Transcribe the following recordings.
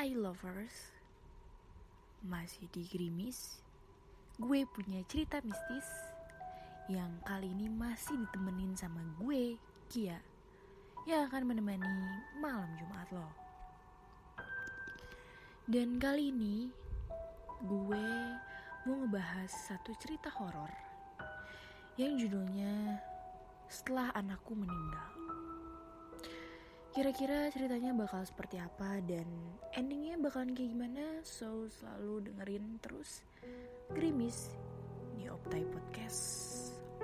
Hai lovers. Masih di Grimis Gue punya cerita mistis Yang kali ini masih ditemenin sama gue, Kia Yang akan menemani malam Jumat lo. Dan kali ini Gue mau ngebahas satu cerita horor Yang judulnya Setelah Anakku Meninggal Kira-kira ceritanya bakal seperti apa dan endingnya bakalan kayak gimana? So selalu dengerin terus Grimis di Optai Podcast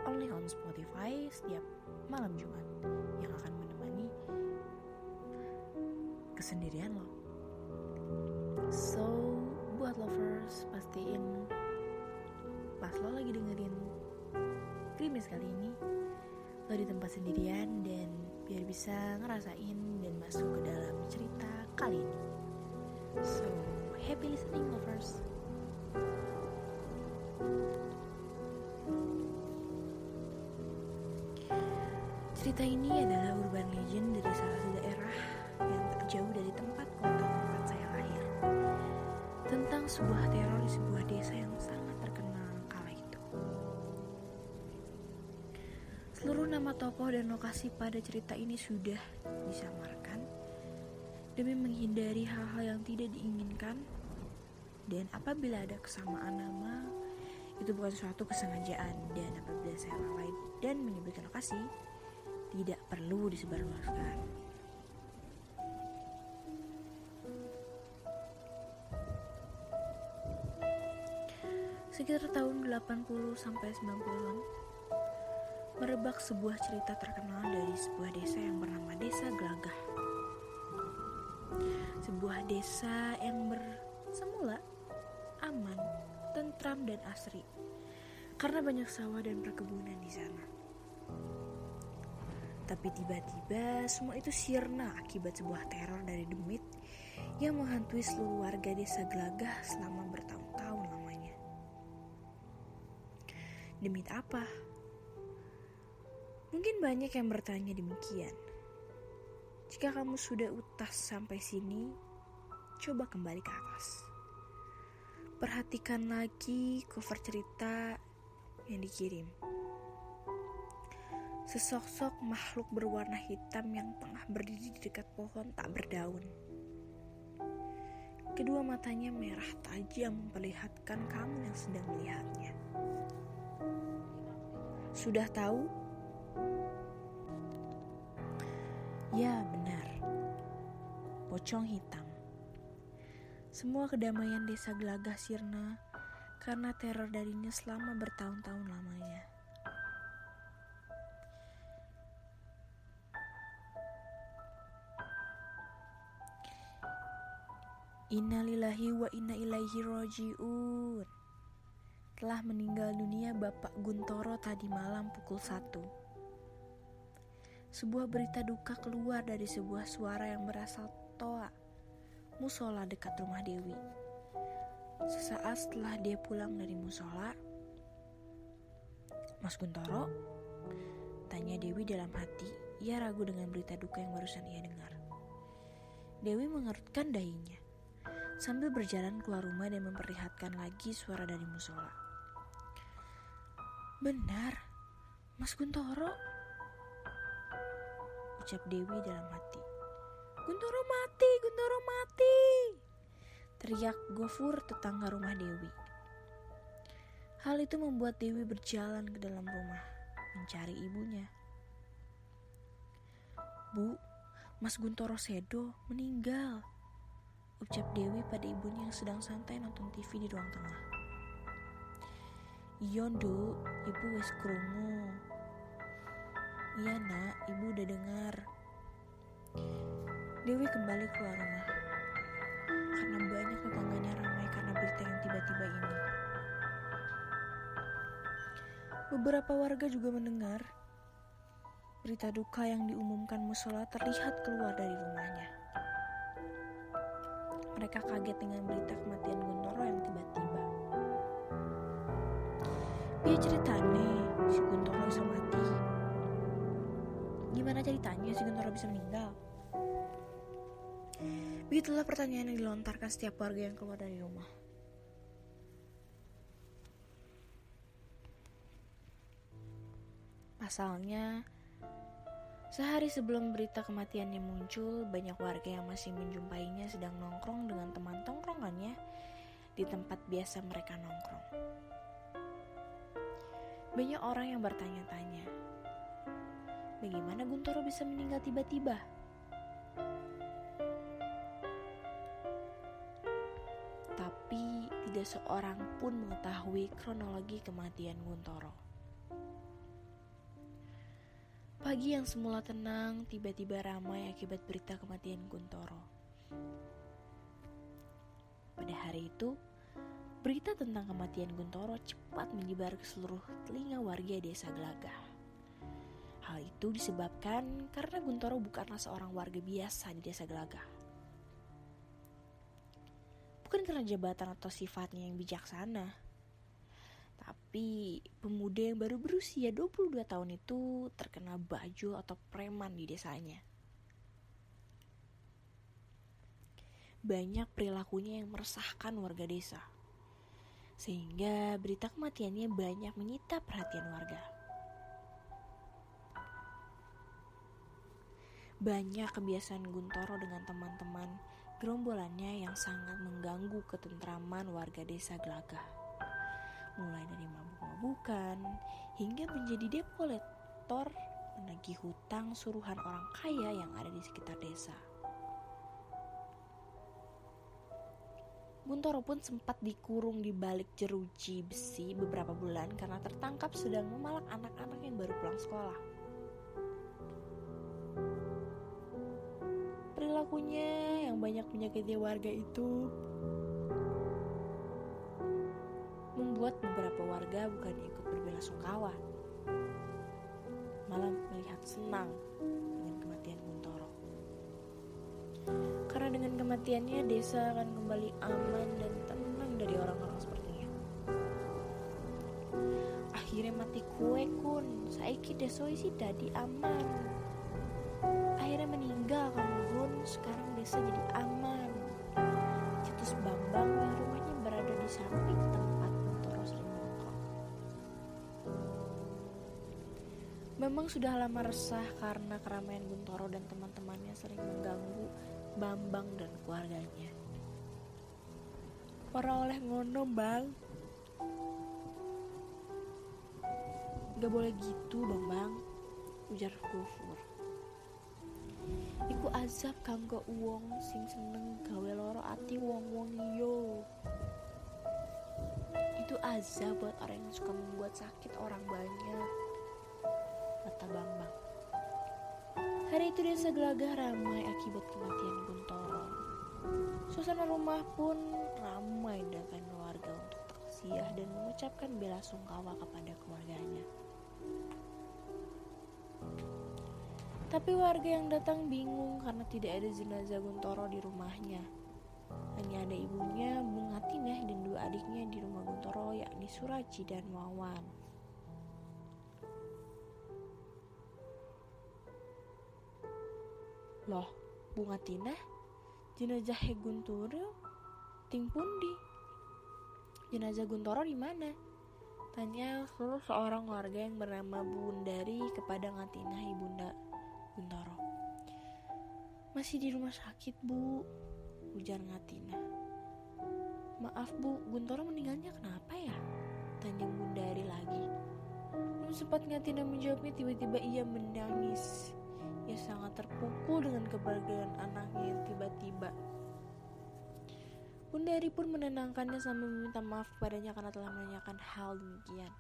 only on Spotify setiap malam Jumat yang akan menemani kesendirian lo. So buat lovers pastiin pas lo lagi dengerin Grimis kali ini lo di tempat sendirian dan biar bisa ngerasain dan masuk ke dalam cerita kali ini. So, happy listening lovers. Cerita ini adalah urban legend dari salah satu daerah yang tak jauh dari tempat kota tempat saya lahir. Tentang sebuah teror di sebuah desa yang sangat Nama tokoh dan lokasi pada cerita ini sudah disamarkan. Demi menghindari hal-hal yang tidak diinginkan. Dan apabila ada kesamaan nama itu bukan suatu kesengajaan. Dan apabila saya lalai dan menyebutkan lokasi tidak perlu disebarluaskan. Sekitar tahun 80 sampai 90-an merebak sebuah cerita terkenal dari sebuah desa yang bernama Desa Gelagah. Sebuah desa yang bersemula aman, tentram dan asri karena banyak sawah dan perkebunan di sana. Tapi tiba-tiba semua itu sirna akibat sebuah teror dari demit yang menghantui seluruh warga desa Gelagah selama bertahun-tahun lamanya. Demit apa? Mungkin banyak yang bertanya demikian. Jika kamu sudah utas sampai sini, coba kembali ke atas. Perhatikan lagi cover cerita yang dikirim. Sesosok makhluk berwarna hitam yang tengah berdiri di dekat pohon tak berdaun. Kedua matanya merah tajam memperlihatkan kamu yang sedang melihatnya. Sudah tahu? Ya, benar. Pocong hitam. Semua kedamaian desa Gelagah sirna karena teror darinya selama bertahun-tahun lamanya. Innalillahi wa inna ilaihi roji'un Telah meninggal dunia Bapak Guntoro tadi malam pukul 1 Sebuah berita duka keluar dari sebuah suara yang berasal toa Musola dekat rumah Dewi Sesaat setelah dia pulang dari musola Mas Guntoro Tanya Dewi dalam hati Ia ragu dengan berita duka yang barusan ia dengar Dewi mengerutkan dahinya sambil berjalan keluar rumah dan memperlihatkan lagi suara dari musola. Benar, Mas Guntoro. Ucap Dewi dalam hati. Guntoro mati, Guntoro mati. Teriak Gofur tetangga rumah Dewi. Hal itu membuat Dewi berjalan ke dalam rumah mencari ibunya. Bu, Mas Guntoro Sedo meninggal ucap Dewi pada ibunya yang sedang santai nonton TV di ruang tengah. Iya, Nduk, ibu wes krungu. Iya, Nak, ibu udah dengar. Dewi kembali keluar rumah. Karena banyak tetangganya ramai karena berita yang tiba-tiba ini. Beberapa warga juga mendengar berita duka yang diumumkan musola terlihat keluar dari rumahnya. Mereka kaget dengan berita kematian Guntoro yang tiba-tiba. Dia ceritanya si Guntoro bisa mati. Gimana ceritanya si Guntoro bisa meninggal? Begitulah pertanyaan yang dilontarkan setiap warga yang keluar dari rumah. Pasalnya, sehari sebelum berita kematiannya muncul, banyak warga yang masih menjumpainya sedang nongkrong dengan teman tongkrongannya di tempat biasa mereka nongkrong. Banyak orang yang bertanya-tanya, bagaimana Guntoro bisa meninggal tiba-tiba? tapi tidak seorang pun mengetahui kronologi kematian Guntoro. Pagi yang semula tenang tiba-tiba ramai akibat berita kematian Guntoro. Pada hari itu, berita tentang kematian Guntoro cepat menyebar ke seluruh telinga warga desa Gelagah. Hal itu disebabkan karena Guntoro bukanlah seorang warga biasa di desa Gelagah bukan karena jabatan atau sifatnya yang bijaksana. Tapi pemuda yang baru berusia 22 tahun itu terkena baju atau preman di desanya. Banyak perilakunya yang meresahkan warga desa. Sehingga berita kematiannya banyak menyita perhatian warga. Banyak kebiasaan Guntoro dengan teman-teman gerombolannya yang sangat mengganggu ketentraman warga desa Gelagah. Mulai dari mabuk-mabukan hingga menjadi debt collector menagih hutang suruhan orang kaya yang ada di sekitar desa. Buntoro pun sempat dikurung di balik jeruji besi beberapa bulan karena tertangkap sedang memalak anak-anak yang baru pulang sekolah. Perilakunya yang banyak menyakiti warga itu membuat beberapa warga bukan ikut berbela sungkawa, malah melihat senang dengan kematian Guntoro. Karena dengan kematiannya desa akan kembali aman dan tenang dari orang-orang sepertinya. Akhirnya mati kue kun, saiki deso isi dadi aman. Akhirnya meninggal Memang sudah lama resah karena keramaian Guntoro dan teman-temannya sering mengganggu Bambang dan keluarganya. Para oleh ngono bang Gak boleh gitu bang Ujar Gofur Iku azab kanggo uang sing seneng gawe loro ati wong-wong iyo. Itu azab buat orang yang suka membuat sakit orang banyak. Kata Bambang. Hari itu desa gelagah ramai akibat kematian Guntoro. Suasana rumah pun ramai dengan keluarga untuk taksiah dan mengucapkan bela sungkawa kepada keluarganya. Tapi warga yang datang bingung karena tidak ada jenazah Guntoro di rumahnya. Hanya ada ibunya, Bung Atineh, dan dua adiknya di rumah Guntoro yakni Suraji dan Wawan. Loh, Bung Atineh? Jenazah Guntoro? Ting pundi? Jenazah Guntoro di mana? Tanya seluruh seorang warga yang bernama Bundari kepada Ngatinah ibunda Guntoro. Masih di rumah sakit, Bu. Ujar Ngatina. Maaf, Bu. Guntoro meninggalnya kenapa ya? Tanya Bundari lagi. Belum sempat Ngatina menjawabnya, tiba-tiba ia menangis. Ia sangat terpukul dengan kebahagiaan anaknya yang tiba-tiba. Bundari pun menenangkannya sambil meminta maaf kepadanya karena telah menanyakan hal demikian.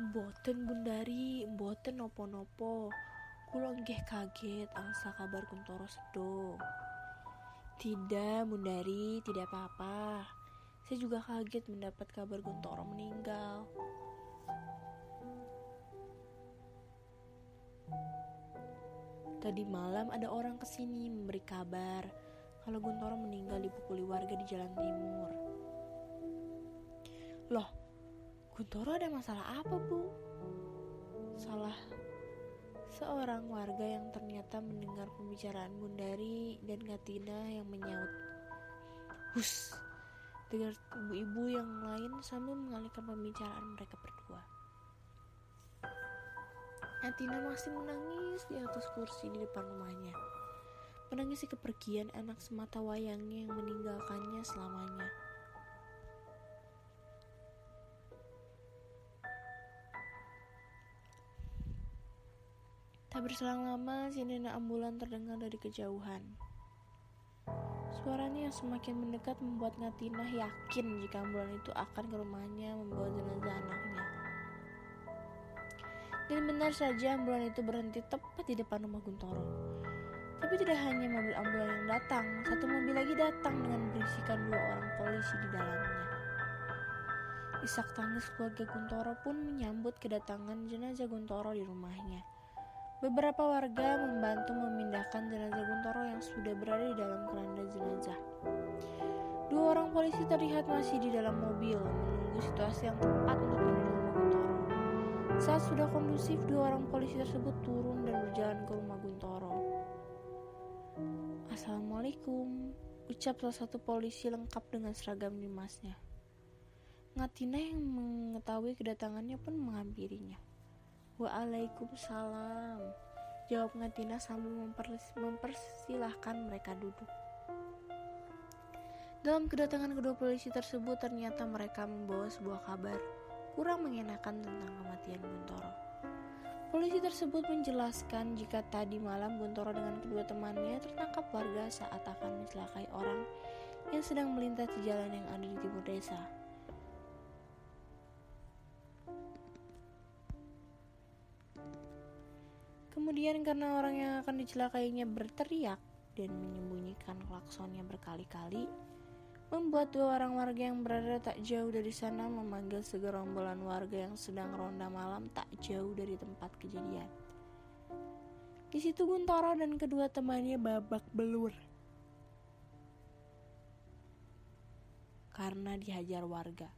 Boten Bundari, boten nopo-nopo. Kulo nggih kaget angsa kabar Kuntoro sedo. Tidak, Bundari, tidak apa-apa. Saya juga kaget mendapat kabar Guntoro meninggal. Tadi malam ada orang ke sini memberi kabar kalau Guntoro meninggal dipukuli warga di Jalan Timur. Loh, Guntoro ada masalah apa bu? Salah seorang warga yang ternyata mendengar pembicaraan Bundari dan Katina yang menyaut. Hus, dengar ibu-ibu yang lain sambil mengalihkan pembicaraan mereka berdua. Katina masih menangis di atas kursi di depan rumahnya. Menangisi kepergian anak semata wayangnya yang meninggalkannya selamanya. Tak berselang lama, sirene ambulan terdengar dari kejauhan. Suaranya yang semakin mendekat membuat Natina yakin jika ambulan itu akan ke rumahnya membawa jenazah anaknya. Dan benar saja ambulan itu berhenti tepat di depan rumah Guntoro. Tapi tidak hanya mobil ambulan yang datang, satu mobil lagi datang dengan berisikan dua orang polisi di dalamnya. Isak tangis keluarga Guntoro pun menyambut kedatangan jenazah Guntoro di rumahnya. Beberapa warga membantu memindahkan jenazah Guntoro yang sudah berada di dalam keranda jenazah. Dua orang polisi terlihat masih di dalam mobil menunggu situasi yang tepat untuk. Saat sudah kondusif, dua orang polisi tersebut turun dan berjalan ke rumah Guntoro. Assalamualaikum, ucap salah satu polisi lengkap dengan seragam dimasnya. Ngatina yang mengetahui kedatangannya pun menghampirinya. Waalaikumsalam. Jawab Ngatina sambil mempers mempersilahkan mereka duduk. Dalam kedatangan kedua polisi tersebut ternyata mereka membawa sebuah kabar kurang mengenakan tentang kematian Guntoro. Polisi tersebut menjelaskan jika tadi malam Guntoro dengan kedua temannya tertangkap warga saat akan mencelakai orang yang sedang melintas di jalan yang ada di timur desa. Kemudian karena orang yang akan dicelakainya berteriak dan menyembunyikan klaksonnya berkali-kali, membuat dua orang warga yang berada tak jauh dari sana memanggil segerombolan warga yang sedang ronda malam tak jauh dari tempat kejadian. Di situ Guntoro dan kedua temannya babak belur. Karena dihajar warga.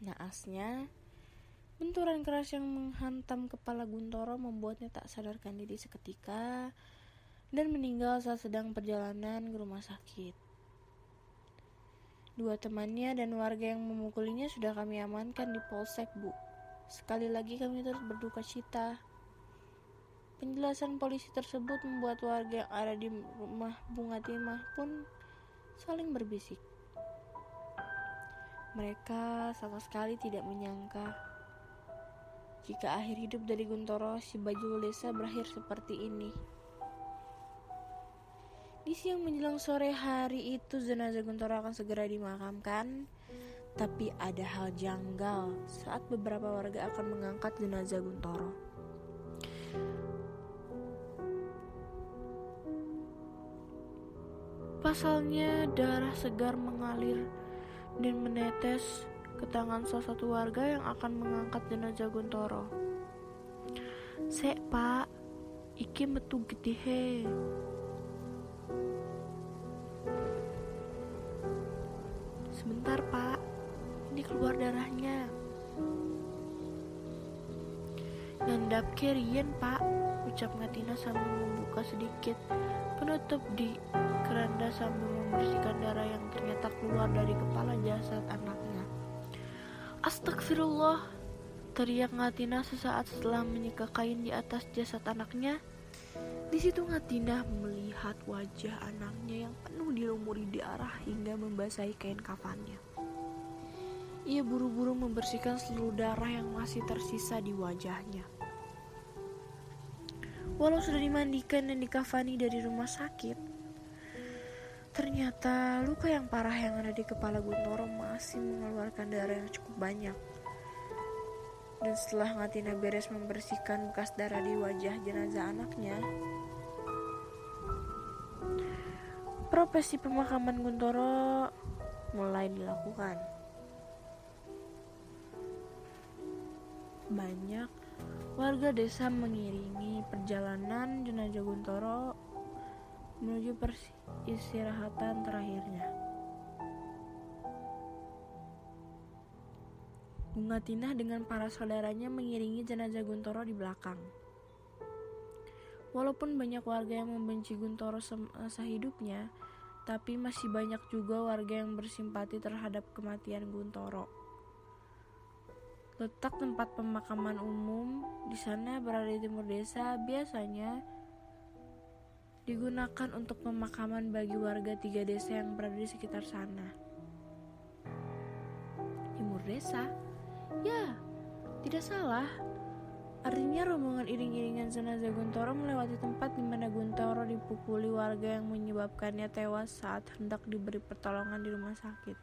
Naasnya, Benturan keras yang menghantam kepala Guntoro membuatnya tak sadarkan diri seketika dan meninggal saat sedang perjalanan ke rumah sakit. Dua temannya dan warga yang memukulinya sudah kami amankan di polsek, Bu. Sekali lagi kami terus berduka cita. Penjelasan polisi tersebut membuat warga yang ada di rumah Bunga Timah pun saling berbisik. Mereka sama sekali tidak menyangka jika akhir hidup dari Guntoro si baju Lesa berakhir seperti ini. Di siang menjelang sore hari itu jenazah Guntoro akan segera dimakamkan, tapi ada hal janggal saat beberapa warga akan mengangkat jenazah Guntoro. Pasalnya darah segar mengalir dan menetes ke tangan salah satu warga yang akan mengangkat jenazah Guntoro. Sek pak, iki metu gede he. Sebentar pak, ini keluar darahnya. Ngendap kerian pak, ucap Ngatina sambil membuka sedikit penutup di keranda sambil membersihkan darah yang ternyata keluar dari kepala jasad anaknya. Astagfirullah, teriak Ngatina sesaat setelah menyeka kain di atas jasad anaknya. Di situ Ngatina melihat wajah anaknya yang penuh dilumuri darah hingga membasahi kain kafannya. Ia buru-buru membersihkan seluruh darah yang masih tersisa di wajahnya. Walau sudah dimandikan dan dikafani dari rumah sakit, Ternyata luka yang parah yang ada di kepala Guntoro masih mengeluarkan darah yang cukup banyak. Dan setelah Ngatina beres membersihkan bekas darah di wajah jenazah anaknya, profesi pemakaman Guntoro mulai dilakukan. Banyak warga desa mengiringi perjalanan jenazah Guntoro menuju peristirahatan terakhirnya. Bunga Tinah dengan para saudaranya mengiringi jenazah Guntoro di belakang. Walaupun banyak warga yang membenci Guntoro semasa hidupnya, tapi masih banyak juga warga yang bersimpati terhadap kematian Guntoro. Letak tempat pemakaman umum di sana berada di timur desa biasanya digunakan untuk pemakaman bagi warga tiga desa yang berada di sekitar sana. Timur desa? Ya, tidak salah. Artinya rombongan iring-iringan jenazah Guntoro melewati tempat di mana Guntoro dipukuli warga yang menyebabkannya tewas saat hendak diberi pertolongan di rumah sakit.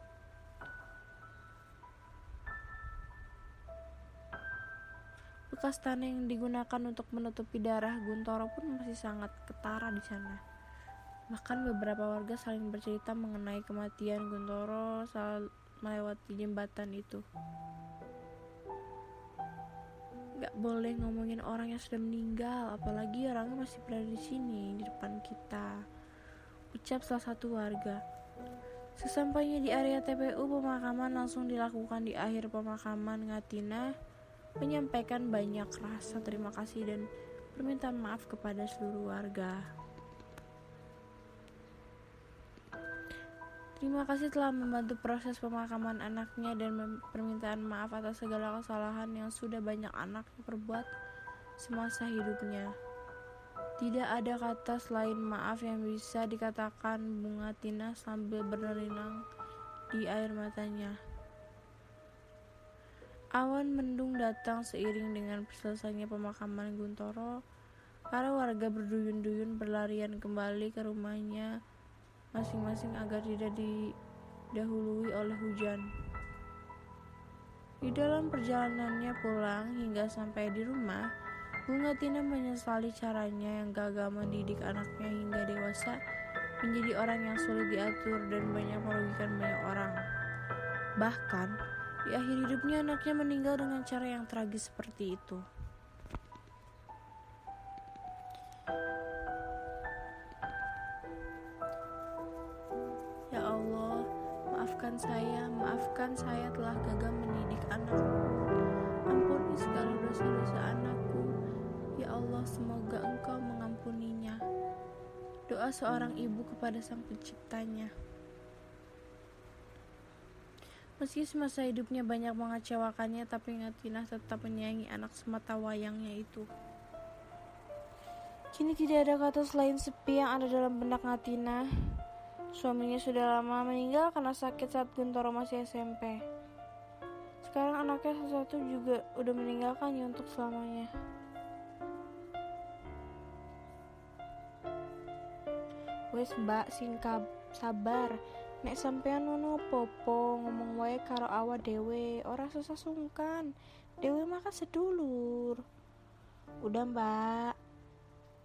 Bekas tanah yang digunakan untuk menutupi darah Guntoro pun masih sangat ketara di sana. Bahkan beberapa warga saling bercerita mengenai kematian Guntoro saat melewati jembatan itu. Gak boleh ngomongin orang yang sudah meninggal, apalagi orangnya masih berada di sini, di depan kita. Ucap salah satu warga. Sesampainya di area TPU, pemakaman langsung dilakukan di akhir pemakaman Ngatina menyampaikan banyak rasa terima kasih dan permintaan maaf kepada seluruh warga. Terima kasih telah membantu proses pemakaman anaknya dan permintaan maaf atas segala kesalahan yang sudah banyak anaknya perbuat semasa hidupnya. Tidak ada kata selain maaf yang bisa dikatakan Bunga Tina sambil bernerinang di air matanya. Awan mendung datang seiring dengan selesainya pemakaman Guntoro. Para warga berduyun-duyun berlarian kembali ke rumahnya masing-masing agar tidak didahului oleh hujan. Di dalam perjalanannya pulang hingga sampai di rumah, Bunga Tina menyesali caranya yang gagal mendidik anaknya hingga dewasa menjadi orang yang sulit diatur dan banyak merugikan banyak orang. Bahkan, di akhir hidupnya anaknya meninggal dengan cara yang tragis seperti itu. Maafkan saya, maafkan saya telah gagal mendidik anakku. Ampuni segala dosa-dosa anakku. Ya Allah, semoga Engkau mengampuninya. Doa seorang ibu kepada Sang Penciptanya. Meski semasa hidupnya banyak mengecewakannya, tapi Ngatina tetap menyayangi anak semata wayangnya itu. Kini tidak ada kata selain sepi yang ada dalam benak Ngatina. Suaminya sudah lama meninggal karena sakit saat Guntoro masih SMP. Sekarang anaknya satu juga udah meninggalkannya untuk selamanya. Wes mbak singkap sabar Nek sampean ngono popo ngomong wae karo awak dewe, ora susah sungkan. Dewe maka sedulur. Udah mbak,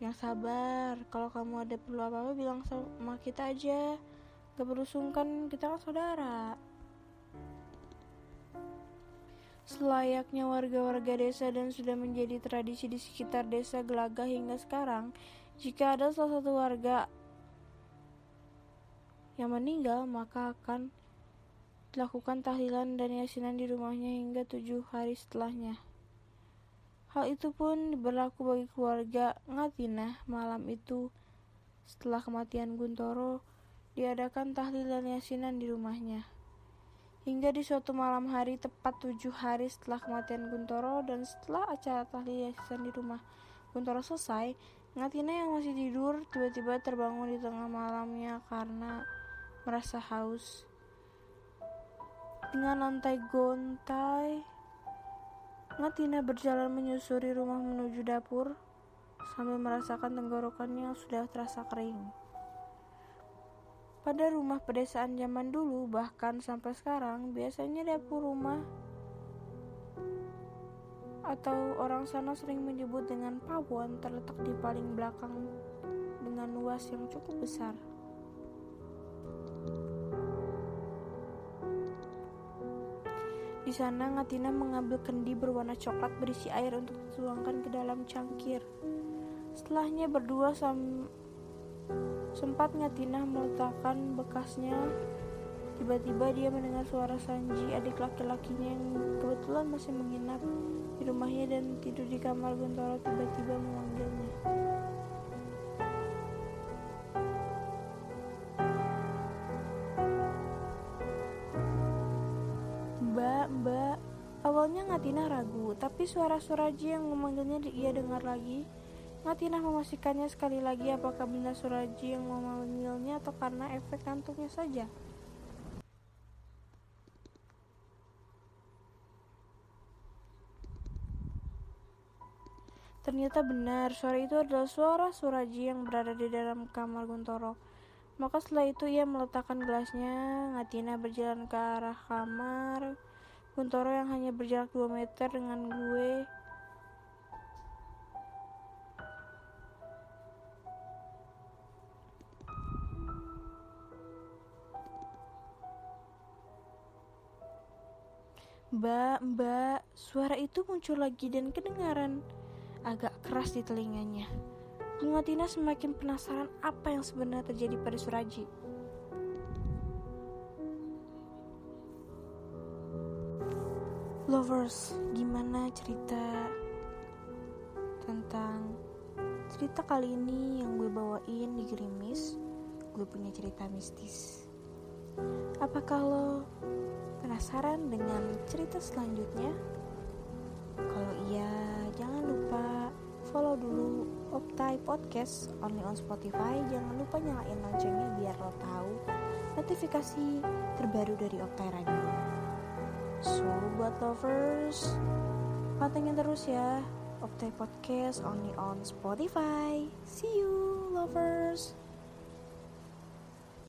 yang sabar. Kalau kamu ada perlu apa-apa bilang sama kita aja. Gak perlu sungkan, kita kan saudara. Selayaknya warga-warga desa dan sudah menjadi tradisi di sekitar desa Gelagah hingga sekarang, jika ada salah satu warga yang meninggal maka akan dilakukan tahlilan dan yasinan di rumahnya hingga tujuh hari setelahnya. Hal itu pun berlaku bagi keluarga Ngatina malam itu setelah kematian Guntoro diadakan tahlilan yasinan di rumahnya. Hingga di suatu malam hari tepat tujuh hari setelah kematian Guntoro dan setelah acara tahlil yasinan di rumah Guntoro selesai, Ngatina yang masih tidur tiba-tiba terbangun di tengah malamnya karena merasa haus. Dengan lantai gontai, Ngatina berjalan menyusuri rumah menuju dapur sambil merasakan tenggorokannya yang sudah terasa kering. Pada rumah pedesaan zaman dulu, bahkan sampai sekarang, biasanya dapur rumah atau orang sana sering menyebut dengan pawon terletak di paling belakang dengan luas yang cukup besar. Di sana Ngatina mengambil kendi berwarna coklat berisi air untuk dituangkan ke dalam cangkir. Setelahnya berdua sam sempat Ngatina meletakkan bekasnya. Tiba-tiba dia mendengar suara Sanji, adik laki-lakinya yang kebetulan masih menginap di rumahnya dan tidur di kamar Guntoro tiba-tiba memanggilnya. Ngatina ragu, tapi suara Suraji yang memanggilnya ia dengar lagi. Ngatina memastikannya sekali lagi apakah benar Suraji yang memanggilnya atau karena efek kantuknya saja. Ternyata benar, suara itu adalah suara Suraji yang berada di dalam kamar Guntoro. Maka setelah itu ia meletakkan gelasnya, Ngatina berjalan ke arah kamar Guntoro yang hanya berjarak 2 meter dengan gue. Mbak, mbak, suara itu muncul lagi dan kedengaran agak keras di telinganya. Bunga Tina semakin penasaran apa yang sebenarnya terjadi pada Suraji. Lovers, gimana cerita tentang cerita kali ini yang gue bawain di Gerimis? Gue punya cerita mistis. Apakah lo penasaran dengan cerita selanjutnya? Kalau iya, jangan lupa follow dulu Optai Podcast only on Spotify. Jangan lupa nyalain loncengnya biar lo tahu notifikasi terbaru dari Optai Radio. So, buat lovers, pantengin terus ya Optai Podcast only on Spotify. See you, lovers.